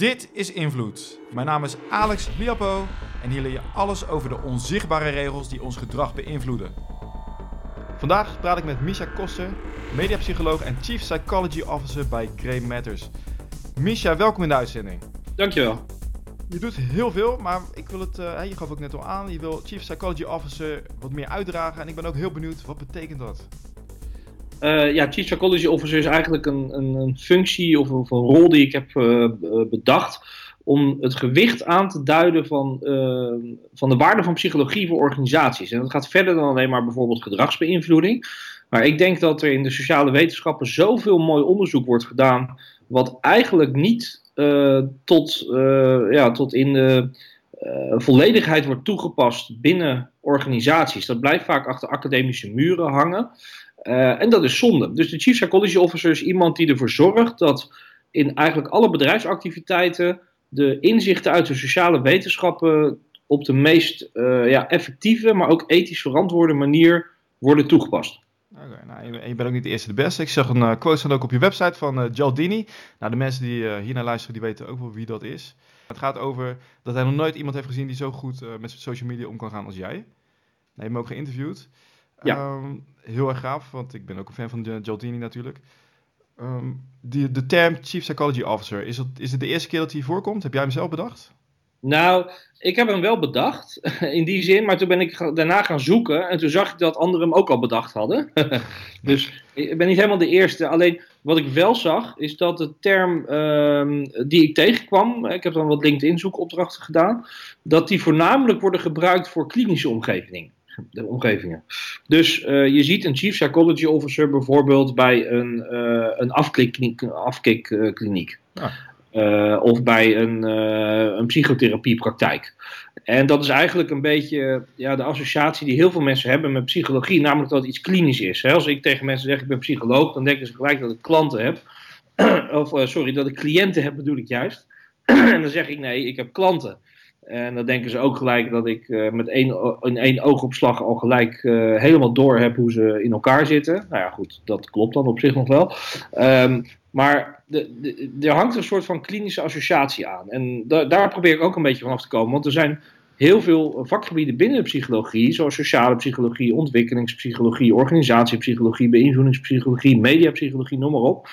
Dit is Invloed. Mijn naam is Alex Liapo en hier leer je alles over de onzichtbare regels die ons gedrag beïnvloeden. Vandaag praat ik met Misha Koster, mediapsycholoog en Chief Psychology Officer bij Grey Matters. Misha, welkom in de uitzending. Dankjewel. Je doet heel veel, maar ik wil het, uh, je gaf ook net al aan, je wil Chief Psychology Officer wat meer uitdragen en ik ben ook heel benieuwd, wat betekent dat? Uh, ja, Chief Psychology Officer is eigenlijk een, een, een functie of, een rol die ik heb uh, bedacht om het gewicht aan te duiden van, van de waarde van psychologie voor organisaties. En dat gaat verder dan alleen maar bijvoorbeeld gedragsbeïnvloeding. Maar ik denk dat er in de sociale wetenschappen zoveel mooi onderzoek wordt gedaan, wat eigenlijk niet tot, ja, tot in de volledigheid wordt toegepast binnen organisaties. Dat blijft vaak achter academische muren hangen. Uh, en dat is zonde. Dus de Chief Psychology Officer is iemand die ervoor zorgt dat in eigenlijk alle bedrijfsactiviteiten de inzichten uit de sociale wetenschappen op de meest uh, ja, effectieve, maar ook ethisch verantwoorde manier worden toegepast. Okay, nou, je bent ook niet de eerste de beste. Ik zag een uh, quote van ook op je website van uh, Gialdini. Nou, de mensen die uh, hier naar luisteren, die weten ook wel wie dat is. Het gaat over dat hij nog nooit iemand heeft gezien die zo goed met social media om kan gaan als jij. Nou, je hebt hem ook geïnterviewd. Ja. Um, heel erg gaaf, want ik ben ook een fan van Gialdini natuurlijk. Um, die, de term Chief Psychology Officer, is het, is het de eerste keer dat hij voorkomt? Heb jij hem zelf bedacht? Nou, ik heb hem wel bedacht, in die zin, maar toen ben ik daarna gaan zoeken en toen zag ik dat anderen hem ook al bedacht hadden. dus ik ben niet helemaal de eerste. Alleen wat ik wel zag, is dat de term um, die ik tegenkwam, ik heb dan wat LinkedIn zoekopdrachten gedaan, dat die voornamelijk worden gebruikt voor klinische omgevingen de omgevingen. Dus uh, je ziet een chief psychology officer bijvoorbeeld bij een, uh, een afkikkliniek. afkikkliniek. Ah. Uh, of bij een, een psychotherapiepraktijk. En dat is eigenlijk een beetje ja, de associatie die heel veel mensen hebben met psychologie, namelijk dat het iets klinisch is. Als ik tegen mensen zeg ik ben psycholoog, dan denken ze gelijk dat ik klanten heb. of sorry, dat ik cliënten heb bedoel ik juist. en dan zeg ik nee, ik heb klanten. En dan denken ze ook gelijk dat ik uh, met één, in één oogopslag al gelijk uh, helemaal door heb hoe ze in elkaar zitten. Nou ja, goed, dat klopt dan op zich nog wel. Um, maar de, de, er hangt een soort van klinische associatie aan. En da, daar probeer ik ook een beetje vanaf te komen. Want er zijn heel veel vakgebieden binnen de psychologie, zoals sociale psychologie, ontwikkelingspsychologie, organisatiepsychologie, beïnvloedingspsychologie, mediapsychologie, noem maar op.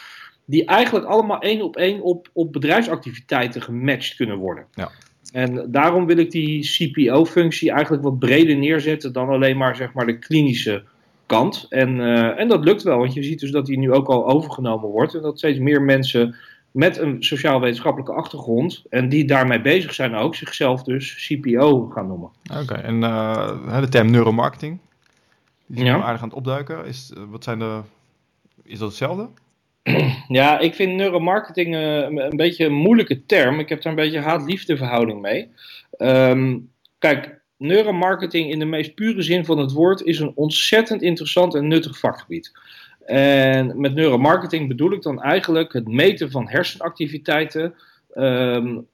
Die eigenlijk allemaal één op één op, op bedrijfsactiviteiten gematcht kunnen worden. Ja. En daarom wil ik die CPO-functie eigenlijk wat breder neerzetten dan alleen maar, zeg maar de klinische kant. En, uh, en dat lukt wel, want je ziet dus dat die nu ook al overgenomen wordt. En dat steeds meer mensen met een sociaal-wetenschappelijke achtergrond en die daarmee bezig zijn ook, zichzelf dus CPO gaan noemen. Oké, okay, en uh, de term neuromarketing, die is ja. aardig aan het opduiken. Is, wat zijn de, is dat hetzelfde? Ja, ik vind neuromarketing uh, een beetje een moeilijke term. Ik heb daar een beetje haat-liefde verhouding mee. Um, kijk, neuromarketing in de meest pure zin van het woord is een ontzettend interessant en nuttig vakgebied. En met neuromarketing bedoel ik dan eigenlijk het meten van hersenactiviteiten um,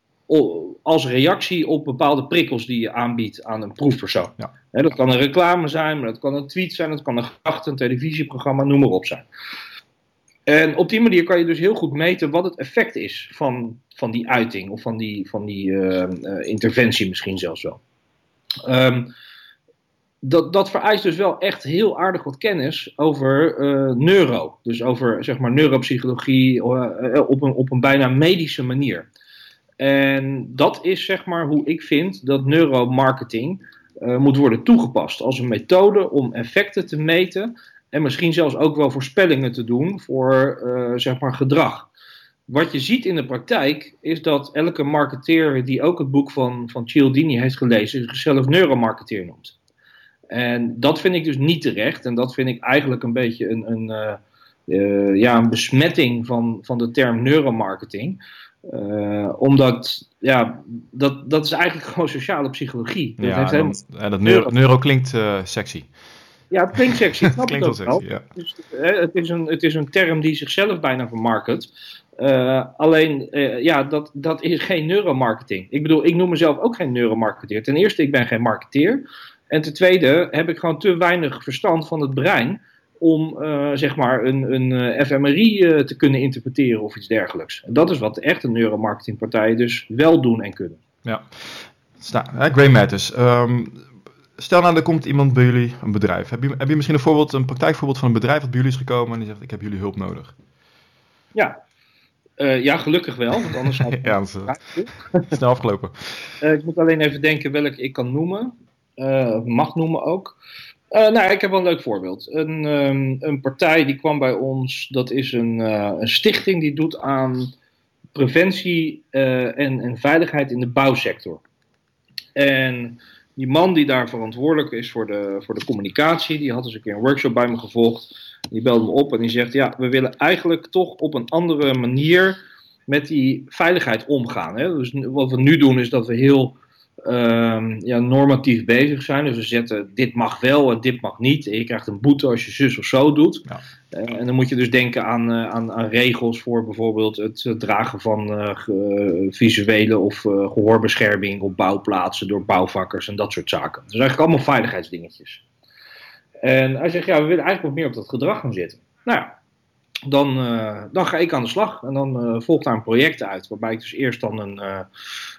als reactie op bepaalde prikkels die je aanbiedt aan een proefpersoon. Ja. He, dat kan een reclame zijn, maar dat kan een tweet zijn, dat kan een gedachte, een televisieprogramma, noem maar op zijn. En op die manier kan je dus heel goed meten wat het effect is van, van die uiting of van die, van die uh, uh, interventie misschien zelfs wel. Um, dat, dat vereist dus wel echt heel aardig wat kennis over uh, neuro. Dus over zeg maar neuropsychologie op, een, op een bijna medische manier. En dat is zeg maar hoe ik vind dat neuromarketing moet worden toegepast als een methode om effecten te meten en misschien zelfs ook wel voorspellingen te doen voor uh, zeg maar gedrag. Wat je ziet in de praktijk is dat elke marketeer die ook het boek van, van Cialdini heeft gelezen, zichzelf neuromarketeer noemt. En dat vind ik dus niet terecht. En dat vind ik eigenlijk een beetje een, een, uh, uh, ja, een besmetting van, van de term neuromarketing. Uh, omdat, ja, dat, dat is eigenlijk gewoon sociale psychologie. Dat ja, heeft helemaal... dat, dat neuro, neuro klinkt sexy. Ja, het klinkt sexy. Snap klinkt wel sexy, ja. Dus, hè, het, is een, het is een term die zichzelf bijna vermarket. Uh, alleen, uh, ja, dat, dat is geen neuromarketing. Ik bedoel, ik noem mezelf ook geen neuromarketeer. Ten eerste, ik ben geen marketeer. En ten tweede heb ik gewoon te weinig verstand van het brein om zeg maar een, een fMRI te kunnen interpreteren of iets dergelijks. En dat is wat echte neuromarketingpartijen dus wel doen en kunnen. Ja, Grey Matters. Um, stel nou, er komt iemand bij jullie, een bedrijf. Heb je, heb je misschien een voorbeeld, een praktijkvoorbeeld van een bedrijf dat bij jullie is gekomen en die zegt: Ik heb jullie hulp nodig? Ja, uh, ja, gelukkig wel, want anders had ja, het snel afgelopen. Uh, ik moet alleen even denken welke ik kan noemen, uh, mag noemen ook. nou, ik heb wel een leuk voorbeeld. Een, um, een partij die kwam bij ons, dat is een, een stichting die doet aan preventie en, en veiligheid in de bouwsector. En die man die daar verantwoordelijk is voor de, voor de communicatie, die had eens een keer een workshop bij me gevolgd. Die belde me op en die zegt: Ja, we willen eigenlijk toch op een andere manier met die veiligheid omgaan. Hè? Dus wat we nu doen is dat we heel uh, ja, normatief bezig zijn. Dus we zetten dit mag wel en dit mag niet. En je krijgt een boete als je zus of zo doet. Ja. Uh, en dan moet je dus denken aan, uh, aan, aan, regels voor bijvoorbeeld het dragen van uh, visuele of gehoorbescherming op bouwplaatsen door bouwvakkers en dat soort zaken. Dus eigenlijk allemaal veiligheidsdingetjes. En hij zegt, ja, we willen eigenlijk wat meer op dat gedrag gaan zitten. Nou ja, dan, uh, dan ga ik aan de slag. En dan uh, volgt daar een project uit. Waarbij ik dus eerst dan een,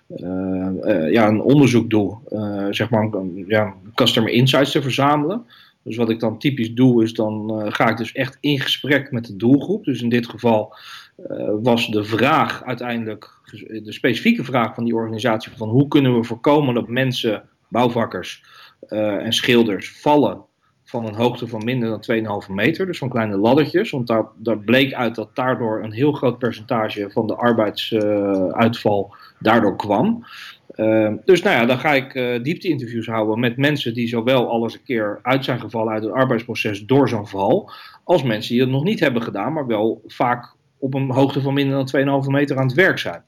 uh, ja, een onderzoek doe. zeg maar ja, customer insights te verzamelen. Dus wat ik dan typisch doe, is dan ga ik dus echt in gesprek met de doelgroep. Dus in dit geval was de vraag uiteindelijk, de specifieke vraag van die organisatie: van hoe kunnen we voorkomen dat mensen, bouwvakkers en schilders vallen van een hoogte van minder dan 2,5 meter, dus van kleine laddertjes. Want daar, bleek uit dat daardoor een heel groot percentage van de arbeidsuitval daardoor kwam. Uh, dus nou ja, dan ga ik uh, diepte-interviews houden met mensen die zowel al eens een keer uit zijn gevallen uit het arbeidsproces door zo'n val, als mensen die het nog niet hebben gedaan, maar wel vaak op een hoogte van minder dan 2,5 meter aan het werk zijn.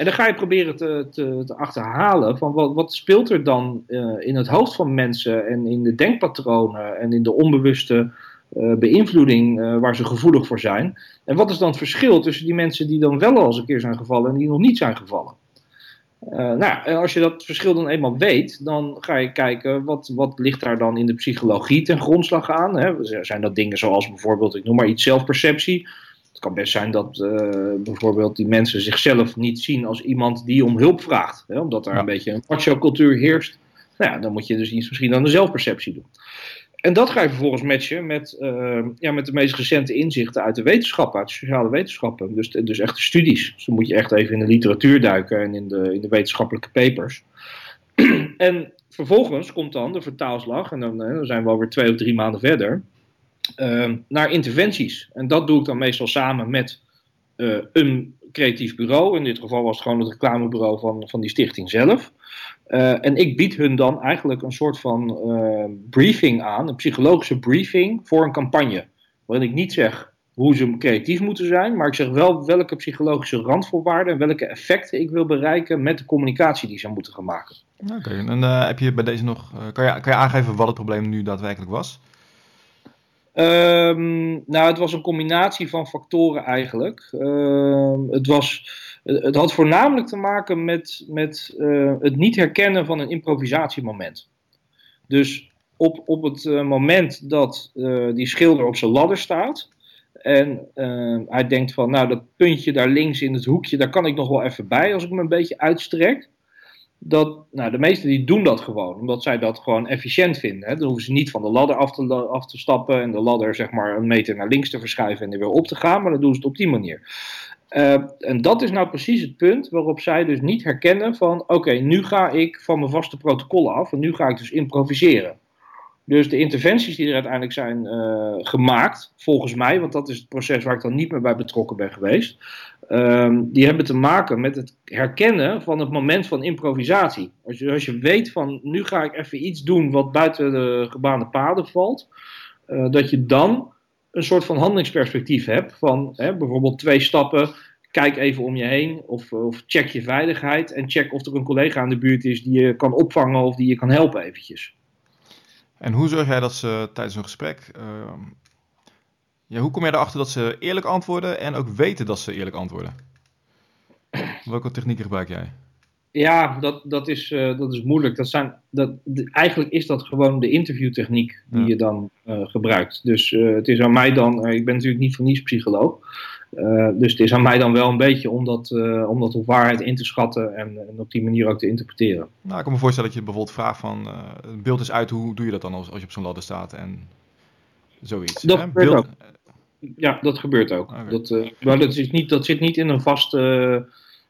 En dan ga je proberen te, te, te achterhalen van wat, wat speelt er dan uh, in het hoofd van mensen en in de denkpatronen en in de onbewuste uh, beïnvloeding uh, waar ze gevoelig voor zijn. En wat is dan het verschil tussen die mensen die dan wel al eens een keer zijn gevallen en die nog niet zijn gevallen? nou, als je dat verschil dan eenmaal weet, dan ga je kijken wat, wat ligt daar dan in de psychologie ten grondslag aan. Hè? Zijn dat dingen zoals bijvoorbeeld, ik noem maar iets, zelfperceptie? Het kan best zijn dat uh, bijvoorbeeld die mensen zichzelf niet zien als iemand die om hulp vraagt. Hè, omdat er een beetje een macho-cultuur heerst. Nou ja, dan moet je dus iets misschien aan de zelfperceptie doen. En dat ga je vervolgens matchen met, uh, ja, met de meest recente inzichten uit de wetenschappen, uit de sociale wetenschappen. Dus, dus echt de studies. Dus dan moet je echt even in de literatuur duiken en in de, in de wetenschappelijke papers. en vervolgens komt dan de vertaalslag, en dan, dan zijn we alweer twee of drie maanden verder. Ehm, naar interventies. En dat doe ik dan meestal samen met uh, een creatief bureau. In dit geval was het gewoon het reclamebureau van, van die stichting zelf. Uh, en ik bied hun dan eigenlijk een soort van uh, briefing aan, een psychologische briefing voor een campagne. Waarin ik niet zeg hoe ze creatief moeten zijn, maar ik zeg wel welke psychologische randvoorwaarden en welke effecten ik wil bereiken met de communicatie die ze moeten gaan maken. Oké, en heb je bij deze nog, kan, je, kan je aangeven wat het probleem nu daadwerkelijk was? Um, nou, het was een combinatie van factoren eigenlijk. Um, het, was, het had voornamelijk te maken met, met uh, het niet herkennen van een improvisatiemoment. Dus op, op het uh, moment dat uh, die schilder op zijn ladder staat. En hij denkt van, nou, dat puntje daar links in het hoekje, daar kan ik nog wel even bij als ik me een beetje uitstrek dat, nou, de meesten die doen dat gewoon, omdat zij dat gewoon efficiënt vinden. Hè. Dan hoeven ze niet van de ladder af te, af te stappen en de ladder zeg maar een meter naar links te verschuiven en er weer op te gaan, maar dan doen ze het op die manier. Uh, en dat is nou precies het punt waarop zij dus niet herkennen van, oké, nu ga ik van mijn vaste protocollen af en nu ga ik dus improviseren. Dus de interventies die er uiteindelijk zijn uh, gemaakt, volgens mij, want dat is het proces waar ik dan niet meer bij betrokken ben geweest, um, die hebben te maken met het herkennen van het moment van improvisatie. Als je, als je weet van nu ga ik even iets doen wat buiten de gebaande paden valt, uh, dat je dan een soort van handelingsperspectief hebt van hè, bijvoorbeeld twee stappen. Kijk even om je heen of, of check je veiligheid en check of er een collega aan de buurt is die je kan opvangen of die je kan helpen eventjes. En hoe zorg jij dat ze tijdens een gesprek. Uh, ja, hoe kom jij erachter dat ze eerlijk antwoorden en ook weten dat ze eerlijk antwoorden? Welke technieken gebruik jij? Ja, dat, dat, is, dat is moeilijk. Dat zijn, dat, eigenlijk is dat gewoon de interviewtechniek die je dan gebruikt. Dus het is aan mij dan, ik ben natuurlijk niet van niets psycholoog. Dus het is aan mij dan wel een beetje om dat, om dat op waarheid in te schatten en, en, op die manier ook te interpreteren. Nou, ik kan me voorstellen dat je bijvoorbeeld vraagt van, het beeld is uit, hoe doe je dat dan als, als je op zo'n ladder staat en zoiets. Dat hè? Beeld, ja, dat gebeurt ook. Dat, maar dat, is niet, dat zit niet in een vaste,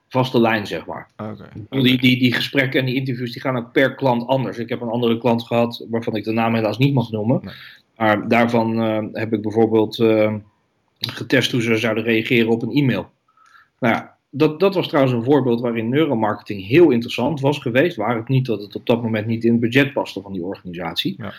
vaste lijn, zeg maar. Okay. Die, die, die gesprekken en die interviews die gaan ook per klant anders. Ik heb een andere klant gehad, waarvan ik de naam helaas niet mag noemen. Maar daarvan heb ik bijvoorbeeld getest hoe ze zouden reageren op een e-mail. Nou ja, dat, dat was trouwens een voorbeeld waarin neuromarketing heel interessant was geweest. Waar het niet dat het op dat moment niet in het budget paste van die organisatie. Ja.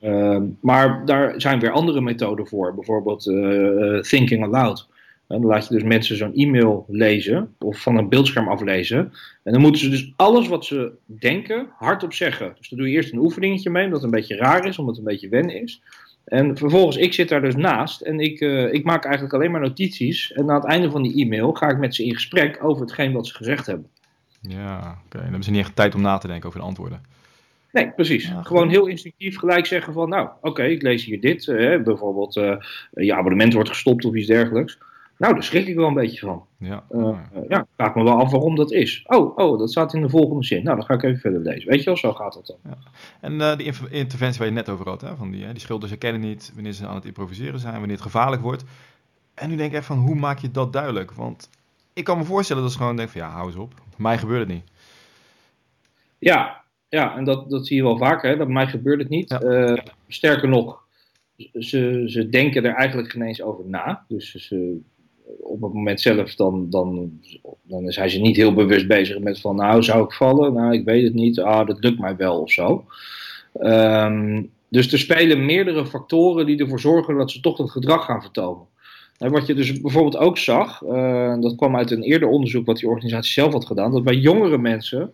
Ehm, maar daar zijn weer andere methoden voor. Bijvoorbeeld uh, thinking aloud. En dan laat je dus mensen zo'n e-mail lezen of van een beeldscherm aflezen. En dan moeten ze dus alles wat ze denken hardop zeggen. Dus dan doe je eerst een oefeningetje mee, omdat het een beetje raar is, omdat het een beetje wennen is. En vervolgens, ik zit daar dus naast en ik, uh, ik maak eigenlijk alleen maar notities. En aan het einde van die e-mail ga ik met ze in gesprek over hetgeen wat ze gezegd hebben. Ja, oké. Dan hebben ze niet echt tijd om na te denken over de antwoorden. Nee, precies. Gewoon heel instinctief gelijk zeggen van, nou, oké, ik lees hier dit. Uh, bijvoorbeeld, uh, je abonnement wordt gestopt of iets dergelijks. Nou, daar schrik ik wel een beetje van. Ja. Uh, ja, vraag me wel af waarom dat is. Oh, oh, dat staat in de volgende zin. Nou, dan ga ik even verder lezen. Weet je wel, zo gaat dat dan. Ja. En die interventie waar je net over had, hè, van die, die schilders herkennen niet wanneer ze aan het improviseren zijn, wanneer het gevaarlijk wordt. En nu denk ik even van, hoe maak je dat duidelijk? Want ik kan me voorstellen dat ze gewoon denken van, ja, hou eens op. mij gebeurt het niet. Ja, ja, en dat, dat zie je wel vaker. Hè? Bij mij gebeurt het niet. Uh, sterker nog, ze, ze denken er eigenlijk geen eens over na. Dus ze, op het moment zelf dan, dan, dan zijn ze niet heel bewust bezig met van nou zou ik vallen? Nou ik weet het niet. Ah dat lukt mij wel of zo. Um, dus er spelen meerdere factoren die ervoor zorgen dat ze toch dat gedrag gaan vertonen. En wat je dus bijvoorbeeld ook zag, uh, dat kwam uit een eerder onderzoek wat die organisatie zelf had gedaan, dat bij jongere mensen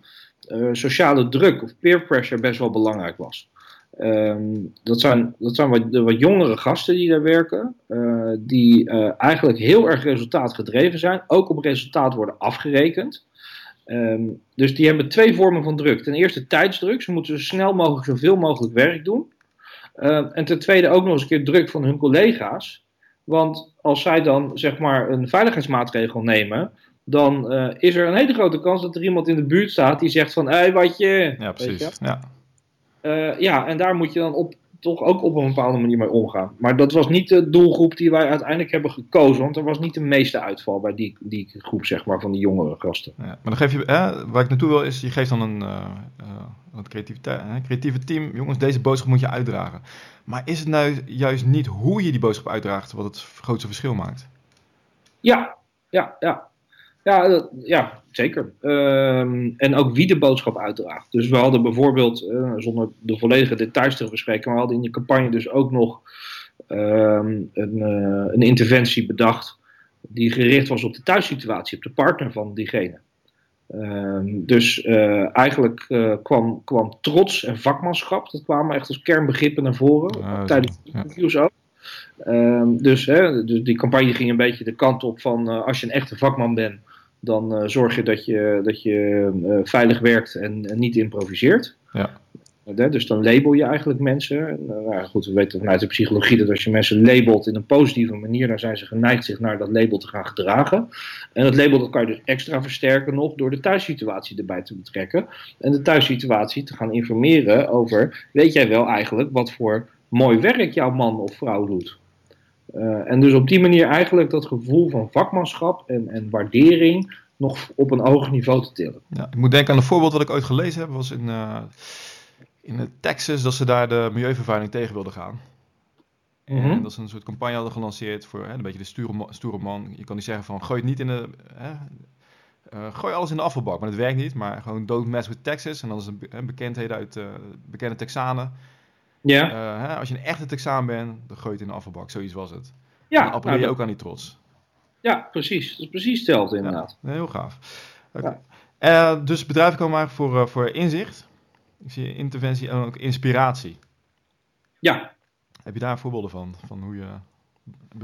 uh, sociale druk of peer pressure best wel belangrijk was. Um, dat zijn, dat zijn wat, wat, jongere gasten die daar werken, uh, die uh, eigenlijk heel erg resultaatgedreven zijn, ook op resultaat worden afgerekend. Um, dus die hebben twee vormen van druk. Ten eerste tijdsdruk, ze moeten zo snel mogelijk zoveel mogelijk werk doen. Uh, en ten tweede ook nog eens een keer druk van hun collega's. Want als zij dan zeg maar een veiligheidsmaatregel nemen, dan uh, is er een hele grote kans dat er iemand in de buurt staat die zegt van, hé, hey, wat je... Ja, precies. Ja. Uh, ja, en daar moet je dan op, toch ook op een bepaalde manier mee omgaan. Maar dat was niet de doelgroep die wij uiteindelijk hebben gekozen, want er was niet de meeste uitval bij die, die groep, zeg maar, van die jongere gasten. Ja, maar dan geef je, hè, waar ik naartoe wil, is je geeft dan een, uh, een creativiteit, hè, creatieve team, jongens, deze boodschap moet je uitdragen. Maar is het nou juist niet hoe je die boodschap uitdraagt wat het grootste verschil maakt? Ja, ja, ja. Ja, ja zeker. Uh, en ook wie de boodschap uitdraagt. Dus we hadden bijvoorbeeld, uh, zonder de volledige details te bespreken, maar we hadden in de campagne dus ook nog uh, een, uh, een interventie bedacht die gericht was op de thuissituatie, op de partner van diegene. Ehm, dus uh, eigenlijk kwam, kwam trots en vakmanschap, dat kwamen echt als kernbegrippen naar voren, uh, tijdens de interviews ook. Dus, hè, dus die campagne ging een beetje de kant op van als je een echte vakman bent, dan uh, zorg je dat je, dat je uh, veilig werkt en, en, niet improviseert. Ja. Uh, dus dan label je eigenlijk mensen. nou goed, we weten vanuit de psychologie dat als je mensen labelt in een positieve manier, dan zijn ze geneigd zich naar dat label te gaan gedragen. En dat label dat kan je dus extra versterken nog door de thuissituatie erbij te betrekken. En de thuissituatie te gaan informeren over, weet jij wel eigenlijk wat voor mooi werk jouw man of vrouw doet? Uh, en dus op die manier eigenlijk dat gevoel van vakmanschap en, en waardering nog op een hoger niveau te tillen. Ja, ik moet denken aan een voorbeeld wat ik ooit gelezen heb, was in, uh, in Texas dat ze daar de milieuvervuiling tegen wilden gaan. Mm -hmm. En dat ze een soort campagne hadden gelanceerd voor hè, een beetje de stoere, stoere man. Je kan niet zeggen van gooi het niet in de. Hè, uh, gooi alles in de afvalbak, maar dat werkt niet. Maar gewoon don't mess with Texas. En dan is een, een bekendheden uit uh, bekende Texanen. Ja. Uh, hè, als je een echte Texaan bent, dan gooi je het in de afvalbak. Zoiets was het. Ja. Dan appelleer je nou, ook aan die trots. Ja, precies. Dat is precies hetzelfde inderdaad. Ja, heel gaaf. Okay. Ja. Uh, dus bedrijven komen maar voor, uh, voor inzicht. Ik zie interventie en ook inspiratie. Ja. Heb je daar voorbeelden van? Van hoe je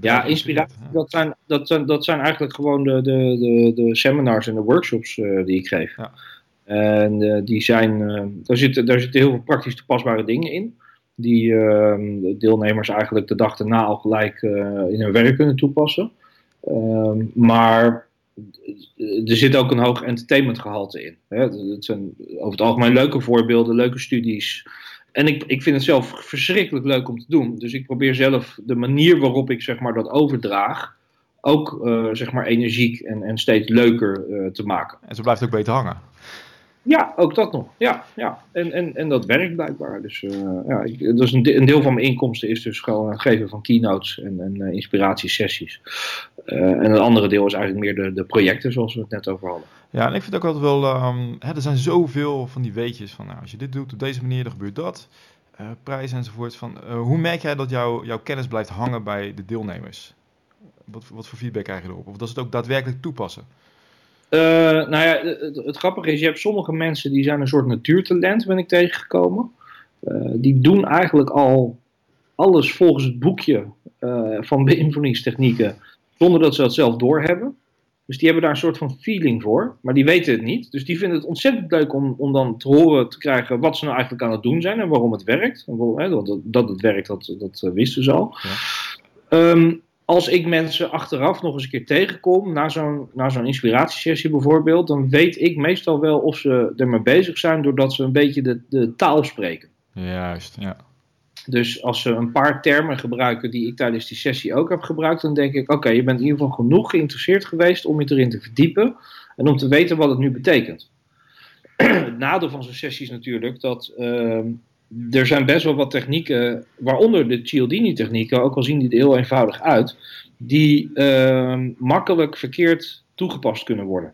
ja, inspiratie. Ja. Dat, zijn, dat, zijn, dat zijn eigenlijk gewoon de, de, de, de seminars en de workshops uh, die ik geef. Ja. En die zijn, daar, zitten, daar zitten heel veel praktisch toepasbare dingen in. Die ehm, de deelnemers eigenlijk de dag daarna al gelijk in hun werk kunnen toepassen. Ehm, maar er zit ook een hoog entertainmentgehalte in. Hè. Het zijn over het algemeen leuke voorbeelden, leuke studies. En ik, ik vind het zelf verschrikkelijk leuk om te doen. Dus ik probeer zelf de manier waarop ik zeg maar, dat overdraag ook uh, zeg maar energiek en, en steeds leuker uh, te maken. En zo blijft ook beter hangen. Ja, ook dat nog. Ja, ja. En, en, en dat werkt blijkbaar. Dus uh, ja, ik, dus een, een, deel van mijn inkomsten is dus gewoon het geven van keynotes en, en uh, inspiratiesessies. Uh, en het andere deel is eigenlijk meer de, de projecten zoals we het net over hadden. Ja, en ik vind ook altijd wel, um, hè, er zijn zoveel van die weetjes van nou, als je dit doet op deze manier, dan gebeurt dat. prijzen enzovoort. Van, hoe merk jij dat jouw jouw kennis blijft hangen bij de deelnemers? Wat, wat voor feedback krijg je erop? Of dat ze het ook daadwerkelijk toepassen? Uh, nou ja, het, het, grappige is, je hebt sommige mensen die zijn een soort natuurtalent, ben ik tegengekomen. Uh, die doen eigenlijk al alles volgens het boekje uh, van beïnvloedingstechnieken, zonder dat ze dat zelf doorhebben. Dus die hebben daar een soort van feeling voor, maar die weten het niet. Dus die vinden het ontzettend leuk om, om dan te horen te krijgen wat ze nou eigenlijk aan het doen zijn en waarom het werkt. En waarom, hè, dat, dat het werkt, dat, dat wisten ze al. Ja. Um, als ik mensen achteraf nog eens een keer tegenkom, na zo'n, na zo'n inspiratiesessie bijvoorbeeld, dan weet ik meestal wel of ze ermee bezig zijn doordat ze een beetje de, de taal spreken. Juist, ja. Dus als ze een paar termen gebruiken die ik tijdens die sessie ook heb gebruikt, dan denk ik: oké, je bent in ieder geval genoeg geïnteresseerd geweest om je erin te verdiepen en om te weten wat het nu betekent. het nadeel van zo'n sessie is natuurlijk dat uh, er zijn best wel wat technieken, waaronder de Cialdini-technieken, ook al zien die er heel eenvoudig uit, die uh, makkelijk verkeerd toegepast kunnen worden.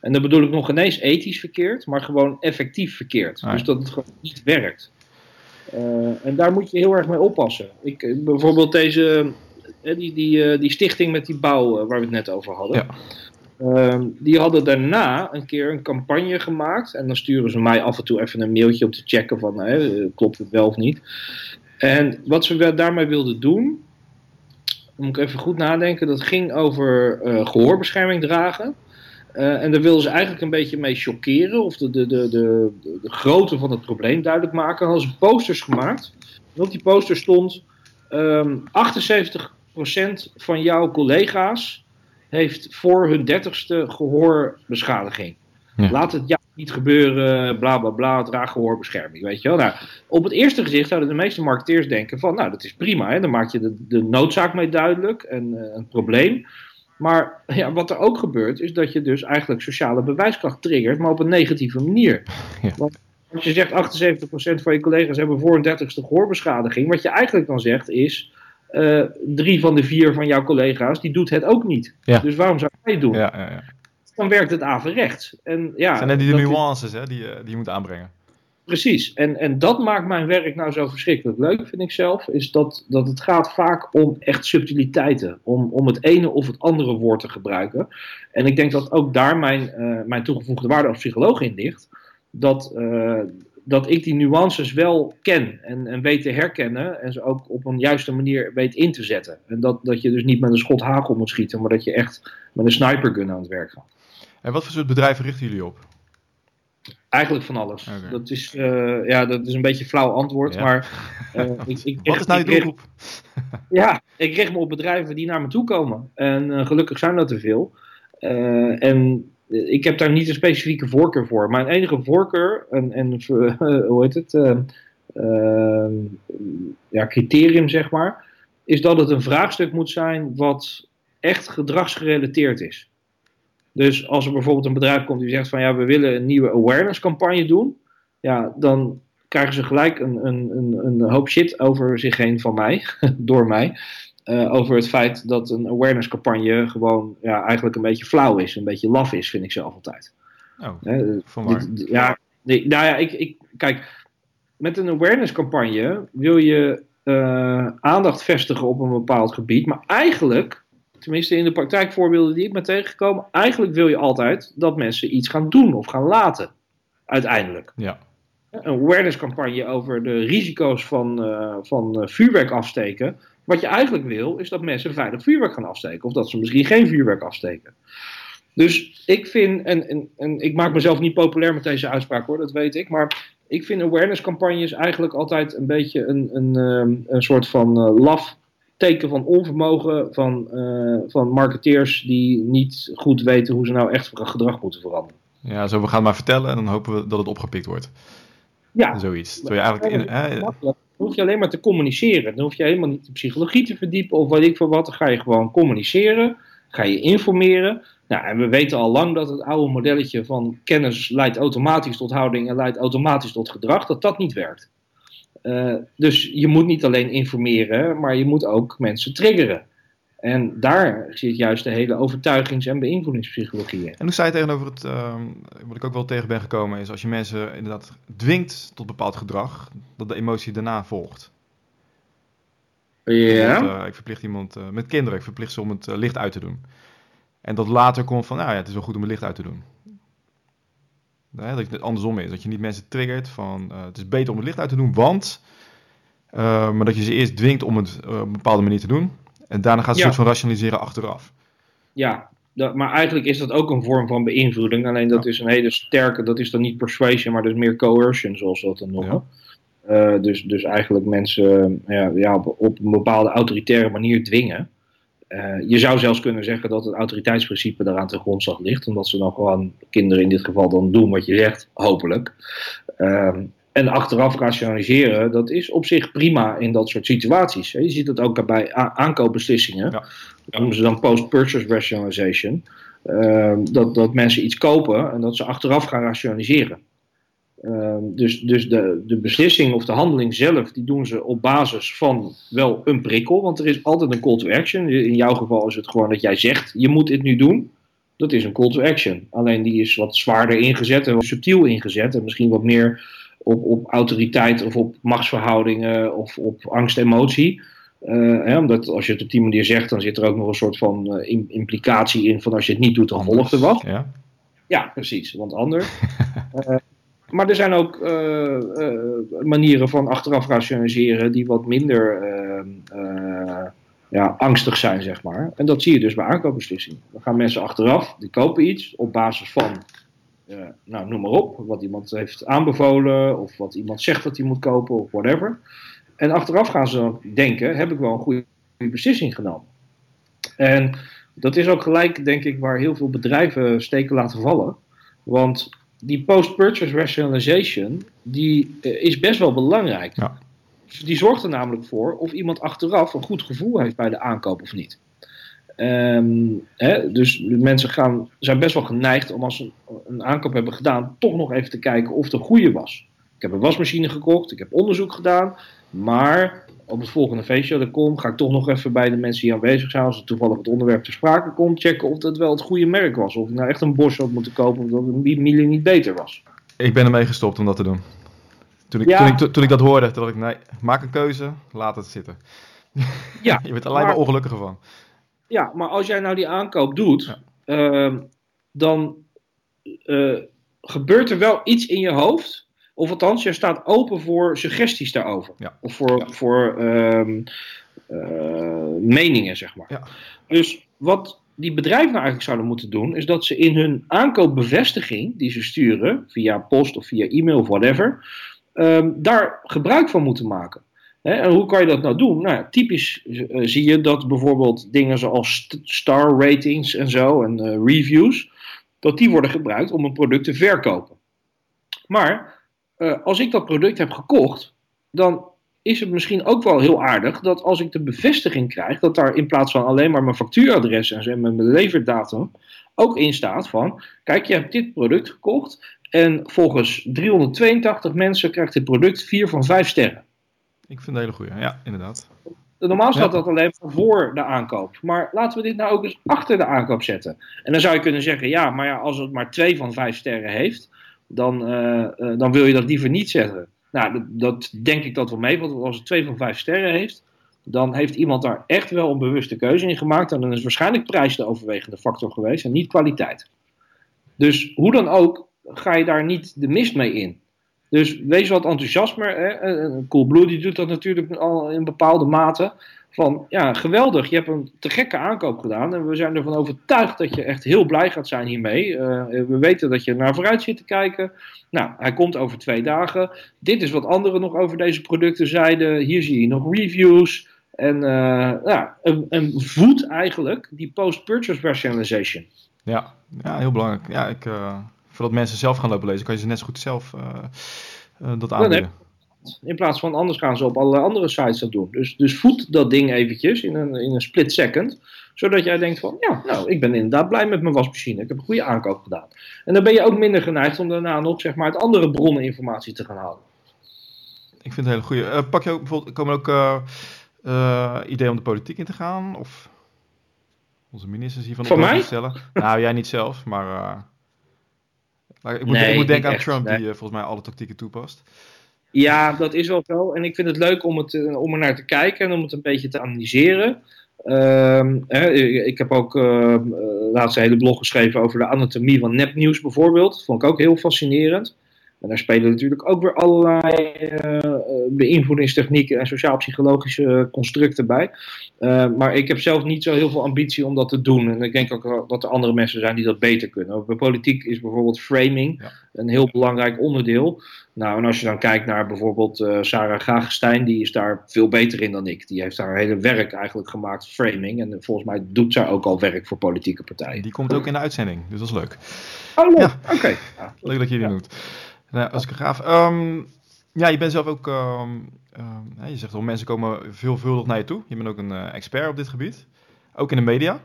En dan bedoel ik nog ineens ethisch verkeerd, maar gewoon effectief verkeerd. Dus dat het gewoon niet werkt. Uh, en daar moet je heel erg mee oppassen. Ik, eh, bijvoorbeeld deze, uh, die, die, die stichting met die bouw waar we het net over hadden. Ja. Uh, die hadden daarna een keer een campagne gemaakt. En dan sturen ze mij af en toe even een mailtje om te checken van klopt het wel of niet. En wat ze daarmee wilden doen, moet ik even goed nadenken, dat ging over uh, gehoorbescherming dragen. Uh, en daar wilden ze eigenlijk een beetje mee chockeren of de, de, de, de, grootte van het probleem duidelijk maken. Hadden ze posters gemaakt. En op die poster stond um, 78% van jouw collega's heeft voor hun dertigste gehoorbeschadiging. Ja. Laat het ja niet gebeuren, bla bla bla, draag gehoorbescherming, weet je wel. Nou, op het eerste gezicht zouden de meeste marketeers denken van, nou dat is prima, hè? dan maak je de, de noodzaak mee duidelijk en uh, een probleem. Maar ja, wat er ook gebeurt, is dat je dus eigenlijk sociale bewijskracht triggert, maar op een negatieve manier. Ja. Want als je zegt 78% van je collega's hebben voor een dertigste gehoorbeschadiging, wat je eigenlijk dan zegt is, uh, drie van de vier van jouw collega's, die doet het ook niet. Ja. Dus waarom zou jij het doen? Ja, ja, ja. Dan werkt het averechts. En, ja, zijn net die nuances hè, die, die je moet aanbrengen. Precies, en, en dat maakt mijn werk nou zo verschrikkelijk leuk, vind ik zelf. Is dat, dat het gaat vaak om echt subtiliteiten. Om, om het ene of het andere woord te gebruiken. En ik denk dat ook daar mijn, uh, mijn toegevoegde waarde als psycholoog in ligt. Dat, uh, dat ik die nuances wel ken en, en weet te herkennen en ze ook op een juiste manier weet in te zetten. En dat, dat je dus niet met een schot hagel moet schieten, maar dat je echt met een snipergun aan het werk gaat. En wat voor soort bedrijven richten jullie op? Eigenlijk van alles. Okay. Dat, is, uh, ja, dat is een beetje een flauw antwoord, ja. maar... Uh, ik, ik Wat is nou je doelgroep? ja, ik richt me op bedrijven die naar me toe komen. En uh, gelukkig zijn dat er veel. en ik heb daar niet een specifieke voorkeur voor. Mijn enige voorkeur, en, en hoe heet het, uh, uh, ja, criterium zeg maar, is dat het een vraagstuk moet zijn wat echt gedragsgerelateerd is. Dus als er bijvoorbeeld een bedrijf komt die zegt van ja, we willen een nieuwe awareness campagne doen, ja, dan krijgen ze gelijk een, een, een, een hoop shit over zich heen van mij, door mij. Uh, over het feit dat een awareness campagne gewoon ja, eigenlijk een beetje flauw is, een beetje laf is, vind ik zelf altijd. Oh, uh, Ja, nee, nou ja, ik, ik, kijk, met een awareness campagne wil je uh, aandacht vestigen op een bepaald gebied, maar eigenlijk, tenminste in de praktijkvoorbeelden die ik ben tegengekomen, eigenlijk wil je altijd dat mensen iets gaan doen of gaan laten, uiteindelijk. Ja. Een awareness campagne over de risico's van, van vuurwerk afsteken wat je eigenlijk wil, is dat mensen veilig vuurwerk gaan afsteken. Of dat ze misschien geen vuurwerk afsteken. Dus ik vind, en, en, en ik maak mezelf niet populair met deze uitspraak hoor, dat weet ik. Maar ik vind awareness campagnes eigenlijk altijd een beetje een, een, ehm, een soort van uh, laf teken van onvermogen van, uh, van marketeers die niet goed weten hoe ze nou echt gedrag moeten veranderen. Ja, zo we gaan maar vertellen en dan hopen we dat het opgepikt wordt. Ja. Zoiets. je eigenlijk in, hè, dan hoef je alleen maar te communiceren. Dan hoef je helemaal niet de psychologie te verdiepen of weet ik veel wat. Dan ga je gewoon communiceren, ga je informeren. Nou, en we weten al lang dat het oude modelletje van kennis leidt automatisch tot houding en leidt automatisch tot gedrag, dat dat niet werkt. Uh, dus je moet niet alleen informeren, maar je moet ook mensen triggeren. En daar zit juist de hele overtuigings- en beïnvloedingspsychologie in. En hoe sta je tegenover het, uh, wat ik ook wel tegen ben gekomen, is als je mensen inderdaad dwingt tot bepaald gedrag, dat de emotie daarna volgt. Ja. Uh, ik verplicht iemand met kinderen, ik verplicht ze om het licht uit te doen. En dat later komt van, nou ja, het is wel goed om het licht uit te doen. Nee, dat het andersom is. Dat je niet mensen triggert van, het is beter om het licht uit te doen, want... Maar dat je ze eerst dwingt om het op een bepaalde manier te doen. En daarna gaat ze ja. een soort van rationaliseren achteraf. Ja, dat, maar eigenlijk is dat ook een vorm van beïnvloeding. Alleen dat ja. is een hele sterke, dat is dan niet persuasion, maar dus meer coercion, zoals we dat dan noemen. Ja. dus, dus eigenlijk mensen ja, ja, op, op een bepaalde autoritaire manier dwingen. Uh, je zou zelfs kunnen zeggen dat het autoriteitsprincipe daaraan ten grondslag ligt, omdat ze dan gewoon, kinderen in dit geval, dan doen wat je zegt, hopelijk. Uh, en achteraf rationaliseren, dat is op zich prima in dat soort situaties. Je ziet het ook bij aankoopbeslissingen. Ja. Dat noemen ze dan post-purchase rationalization. Uh, dat, dat mensen iets kopen en dat ze achteraf gaan rationaliseren. Uh, dus dus de, de beslissing of de handeling zelf, die doen ze op basis van wel een prikkel. Want er is altijd een call to action. In jouw geval is het gewoon dat jij zegt, je moet dit nu doen. Dat is een call to action. Alleen die is wat zwaarder ingezet en wat subtiel ingezet. En misschien wat meer op, op autoriteit of op machtsverhoudingen of op angst-emotie. Uh, hè, omdat als je het op die manier zegt, dan zit er ook nog een soort van uh, implicatie in van als je het niet doet, dan volgt er wat. Ja, ja precies, want anders. uh, maar er zijn ook manieren van achteraf rationaliseren die wat minder ja, angstig zijn, zeg maar. En dat zie je dus bij aankoopbeslissingen. Dan gaan mensen achteraf, die kopen iets op basis van, nou noem maar op, wat iemand heeft aanbevolen of wat iemand zegt dat hij moet kopen of whatever. En achteraf gaan ze dan denken, heb ik wel een goede beslissing genomen? En dat is ook gelijk, denk ik, waar heel veel bedrijven steken laten vallen. Want die post-purchase rationalization, die uh, is best wel belangrijk. Ja. Die zorgt er namelijk voor of iemand achteraf een goed gevoel heeft bij de aankoop of niet. Um, hè, dus mensen gaan, zijn best wel geneigd om als ze een, een aankoop hebben gedaan, toch nog even te kijken of het een goede was. Ik heb een wasmachine gekocht, ik heb onderzoek gedaan, maar op het volgende feestje dat ik kom, ga ik toch nog even bij de mensen die aanwezig zijn, als er toevallig het onderwerp ter sprake komt, checken of dat wel het goede merk was. Of ik nou echt een Bosch had moeten kopen, omdat een Miele niet beter was. Ik ben ermee gestopt om dat te doen. Toen ik, ja. toen ik, toen ik dat hoorde, toen dacht ik, nee, maak een keuze, laat het zitten. Ja, je bent alleen maar, maar ongelukkiger van. Ja, maar als jij nou die aankoop doet, ja. uh, dan uh, gebeurt er wel iets in je hoofd of althans, je staat open voor suggesties daarover. Ja. Of voor, ja. voor um, uh, meningen, zeg maar. Ja. Dus wat die bedrijven nou eigenlijk zouden moeten doen, is dat ze in hun aankoopbevestiging, die ze sturen, via post of via e-mail of whatever, um, daar gebruik van moeten maken. En hoe kan je dat nou doen? Nou, typisch uh, zie je dat bijvoorbeeld dingen zoals st star ratings en zo, en uh, reviews, dat die worden gebruikt om een product te verkopen. Maar uh, als ik dat product heb gekocht, dan is het misschien ook wel heel aardig dat als ik de bevestiging krijg, dat daar in plaats van alleen maar mijn factuuradres en mijn leverdatum ook in staat van, kijk, je hebt dit product gekocht en volgens 382 mensen krijgt dit product 4 van 5 sterren. Ik vind het een hele goede, ja, inderdaad. Normaal staat ja. dat alleen maar voor de aankoop. Maar laten we dit nou ook eens achter de aankoop zetten. En dan zou je kunnen zeggen, ja, maar ja, als het maar 2 van 5 sterren heeft, dan, uh, uh, dan wil je dat liever niet zetten. Nou, dat, dat denk ik dat wel mee, want als het 2 van 5 sterren heeft, dan heeft iemand daar echt wel een bewuste keuze in gemaakt. En dan is waarschijnlijk prijs de overwegende factor geweest en niet kwaliteit. Dus hoe dan ook, ga je daar niet de mist mee in. Dus wees wat enthousiasmer. Hè? Coolblue die doet dat natuurlijk al in bepaalde mate. van ja, geweldig, je hebt een te gekke aankoop gedaan en we zijn ervan overtuigd dat je echt heel blij gaat zijn hiermee. Uh, we weten dat je naar vooruit zit te kijken. Nou, hij komt over twee dagen. Dit is wat anderen nog over deze producten zeiden. Hier zie je nog reviews. En ja, een, een voedt eigenlijk die post-purchase rationalization. Ja, ja, heel belangrijk. Ja, ik, voordat mensen zelf gaan lopen lezen, kan je ze net zo goed zelf dat aanbieden. In plaats van anders gaan ze op allerlei andere sites dat doen. Dus, dus voed dat ding eventjes in een, in een split second. Zodat jij denkt van, ja, nou, ik ben inderdaad blij met mijn wasmachine. Ik heb een goede aankoop gedaan. En dan ben je ook minder geneigd om daarna nog, zeg maar, uit andere bronnen informatie te gaan halen. Ik vind het een hele goede. Uh, pak je ook bijvoorbeeld, komen ook ideeën om de politiek in te gaan? Of onze ministers hiervan van mij? stellen? nou, jij niet zelf, maar... ik, moet, nee, ik moet denken aan Trump, nee. die volgens mij alle tactieken toepast. Ja, dat is wel zo. En ik vind het leuk om, het, eh, om er naar te kijken en om het een beetje te analyseren. Uh, hè, ik heb ook uh, laatst een hele blog geschreven over de anatomie van nepnieuws bijvoorbeeld. Dat vond ik ook heel fascinerend. En daar spelen natuurlijk ook weer allerlei uh, beïnvloedingstechnieken en sociaal-psychologische constructen bij. Uh, maar ik heb zelf niet zo heel veel ambitie om dat te doen. En ik denk ook dat er andere mensen zijn die dat beter kunnen. Bij politiek is bijvoorbeeld framing ja. een heel belangrijk onderdeel. Nou, en als je dan kijkt naar bijvoorbeeld uh, Sarah Gagestein, die is daar veel beter in dan ik. Die heeft haar hele werk eigenlijk gemaakt, framing. En volgens mij doet zij ook al werk voor politieke partijen. Die komt ook in de uitzending, dus dat is leuk. Oh, leuk. Ja. oké. Okay. Ja, leuk dat je die doet. Nou, als ik graaf. Um, ja, je bent zelf ook. Um, um, je zegt al, mensen komen veelvuldig naar je toe. Je bent ook een uh, expert op dit gebied. Ook in de media.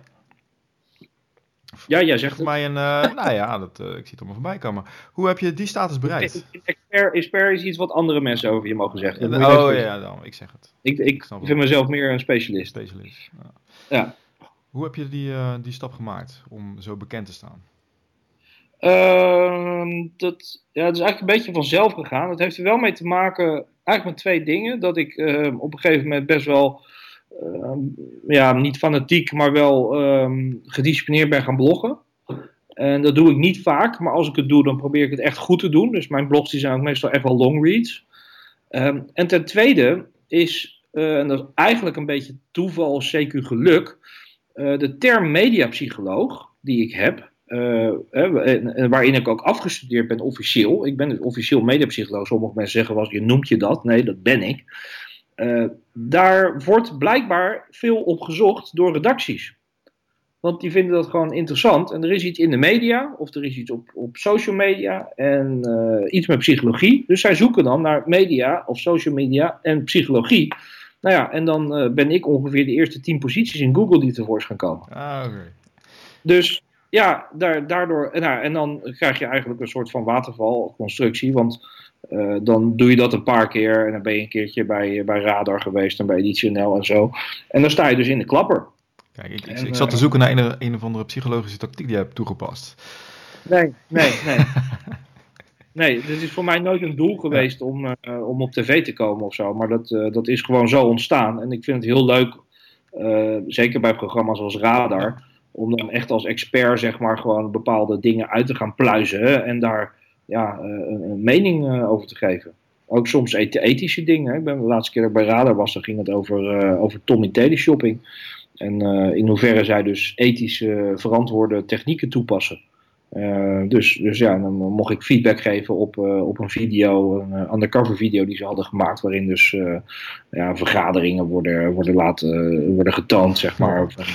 Ja, jij zegt Voor mij een. Uh, nou ja, dat, uh, ik zie het allemaal voorbij komen. Hoe heb je die status bereikt? Expert, expert is iets wat andere mensen over je mogen zeggen. oh ja, dan, ik zeg het. Ik, ik, ik vind mezelf meer een specialist. Specialist. Ja. ja. Hoe heb je die, die stap gemaakt om zo bekend te staan? Uh, dat, ja, dat is eigenlijk een beetje vanzelf gegaan. Dat heeft er wel mee te maken, eigenlijk met twee dingen. Dat ik uh, op een gegeven moment best wel, uh, ja, niet fanatiek, maar wel gedisciplineerd ben gaan bloggen. En dat doe ik niet vaak, maar als ik het doe, dan probeer ik het echt goed te doen. Dus mijn blogs die zijn ook meestal echt wel long reads. En ten tweede is, uh, en dat is eigenlijk een beetje toeval, CQ geluk, uh, de term mediapsycholoog die ik heb, eh, waarin ik ook afgestudeerd ben officieel. Ik ben dus officieel mediapsycholoog. Sommige mensen zeggen wel, je noemt je dat. Nee, dat ben ik. Uh, daar wordt blijkbaar veel op gezocht door redacties. Want die vinden dat gewoon interessant. En er is iets in de media, of er is iets op, op social media en uh, iets met psychologie. Dus zij zoeken dan naar media of social media en psychologie. Nou ja, en dan uh, ben ik ongeveer de eerste tien posities in Google die tevoorschijn komen. Ah, okay. Dus ja, daar, daardoor. Nou, en dan krijg je eigenlijk een soort van watervalconstructie. Want uh, dan doe je dat een paar keer. En dan ben je een keertje bij, bij Radar geweest en bij Editionel en zo. En dan sta je dus in de klapper. Kijk, ik, en, ik, zat te zoeken naar een, een of andere psychologische tactiek die je hebt toegepast. Nee, nee, nee. nee, dit is voor mij nooit een doel geweest om, uh, om op tv te komen of zo. Maar dat, uh, dat is gewoon zo ontstaan. En ik vind het heel leuk, zeker bij programma's als Radar om dan echt als expert, zeg maar, gewoon bepaalde dingen uit te gaan pluizen en daar ja, een, een mening uh, over te geven. Ook soms ethische dingen. Ik ben de laatste keer dat ik bij Radar was, dan ging het over, uh, over Tommy teleshopping. En in hoeverre zij dus ethisch verantwoorde technieken toepassen. Dus, dus ja, dan mocht ik feedback geven op, op een video, een undercover video die ze hadden gemaakt, waarin dus ja, vergaderingen worden, worden, laten, worden getoond, zeg maar. Van,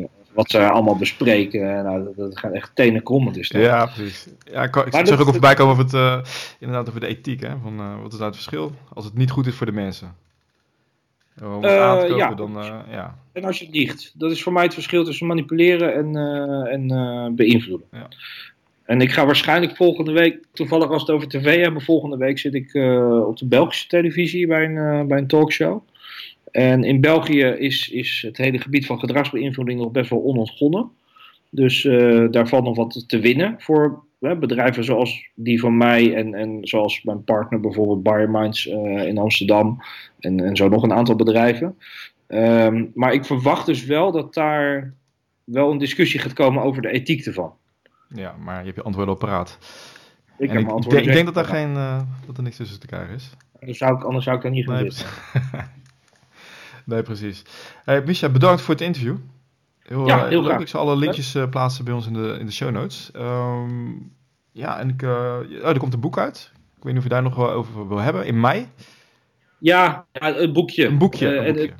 wat ze allemaal bespreken. Nou, dat, gaat echt tenen krommen. Dus ja, precies. Ja, ik, ik zag ook voorbij komen over het, inderdaad over de ethiek. Hè? Van, wat is nou het verschil? Als het niet goed is voor de mensen. Om het aan te kopen, ja. dan... Uh, ja. En als je liegt. Dat is voor mij het verschil tussen manipuleren en, en beïnvloeden. Ja. En ik ga waarschijnlijk volgende week, toevallig als het over tv hebben, volgende week zit ik op de Belgische televisie bij een, bij een talkshow. En in België is, is het hele gebied van gedragsbeïnvloeding nog best wel onontgonnen. Dus uh, daar valt nog wat te winnen voor bedrijven zoals die van mij en, en zoals mijn partner bijvoorbeeld Biominds uh, in Amsterdam en, en zo nog een aantal bedrijven. Um, maar ik verwacht dus wel dat daar wel een discussie gaat komen over de ethiek ervan. Ja, maar je hebt je antwoorden op paraat. Ik, heb ik, denk, ik denk dat, daar geen, uh, dat er niks tussen te krijgen is. Anders zou ik, anders zou ik daar niet gaan nee, zitten. nee, precies. Hey, Misha, bedankt voor het interview. Heel, ja, heel leuk. Graag. Ik zal alle linkjes uh, plaatsen bij ons in de, in de show notes. Um, ja, en ik, uh, oh, er komt een boek uit. Ik weet niet of je daar nog wel over wil hebben. In mei? Ja, een boekje. Een boekje. Uh, een boekje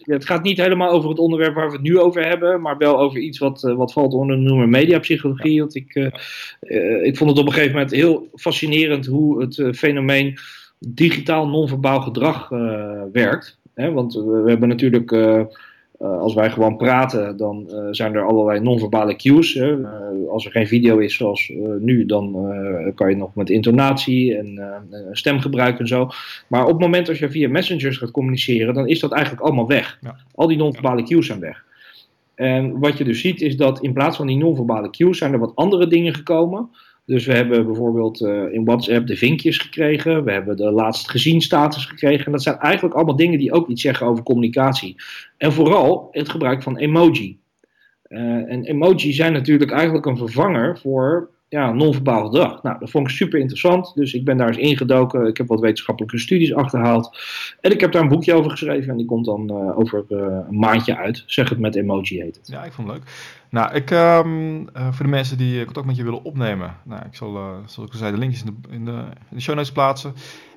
het gaat niet helemaal over het onderwerp waar we het nu over hebben, maar wel over iets wat, eh, wat valt onder de noemer mediapsychologie. Want ik, ik vond het op een gegeven moment heel fascinerend hoe het fenomeen digitaal non-verbaal gedrag werkt. Hè? Want we hebben natuurlijk uh, als wij gewoon praten, dan uh, zijn er allerlei non-verbale cues. Hè. Uh, als er geen video is zoals nu, dan kan je nog met intonatie en stemgebruik en zo. Maar op het moment dat je via messengers gaat communiceren, dan is dat eigenlijk allemaal weg. Ja. Al die non-verbale cues zijn weg. En wat je dus ziet is dat in plaats van die non-verbale cues zijn er wat andere dingen gekomen. Dus we hebben bijvoorbeeld uh, in WhatsApp de vinkjes gekregen. We hebben de laatst gezien status gekregen. En dat zijn eigenlijk allemaal dingen die ook iets zeggen over communicatie. En vooral het gebruik van emoji. Uh, en emoji zijn natuurlijk eigenlijk een vervanger voor ja, non-verbaal gedrag. Nou, dat vond ik super interessant. Dus ik ben daar eens ingedoken. Ik heb wat wetenschappelijke studies achterhaald. En ik heb daar een boekje over geschreven. En die komt dan uh, over uh, een maandje uit. Zeg het met emoji heet het. Ja, ik vond het leuk. Nou, ik, um, uh, voor de mensen die contact met je willen opnemen. Nou, ik zal, zoals ik al zei, de linkjes in de, in de, show notes plaatsen.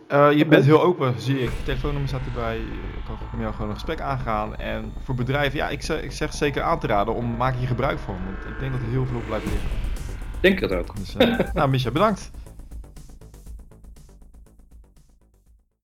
je bent heel open, zie ik. Telefoonnummer staat erbij. Ik kan met jou gewoon een gesprek aangaan. En voor bedrijven, ja, ik zeg, ik zeg zeker aan te raden om maak hier gebruik van. Want ik denk dat er heel veel op blijft liggen. Denk het ook. Dus, uh, nou, Misha, bedankt.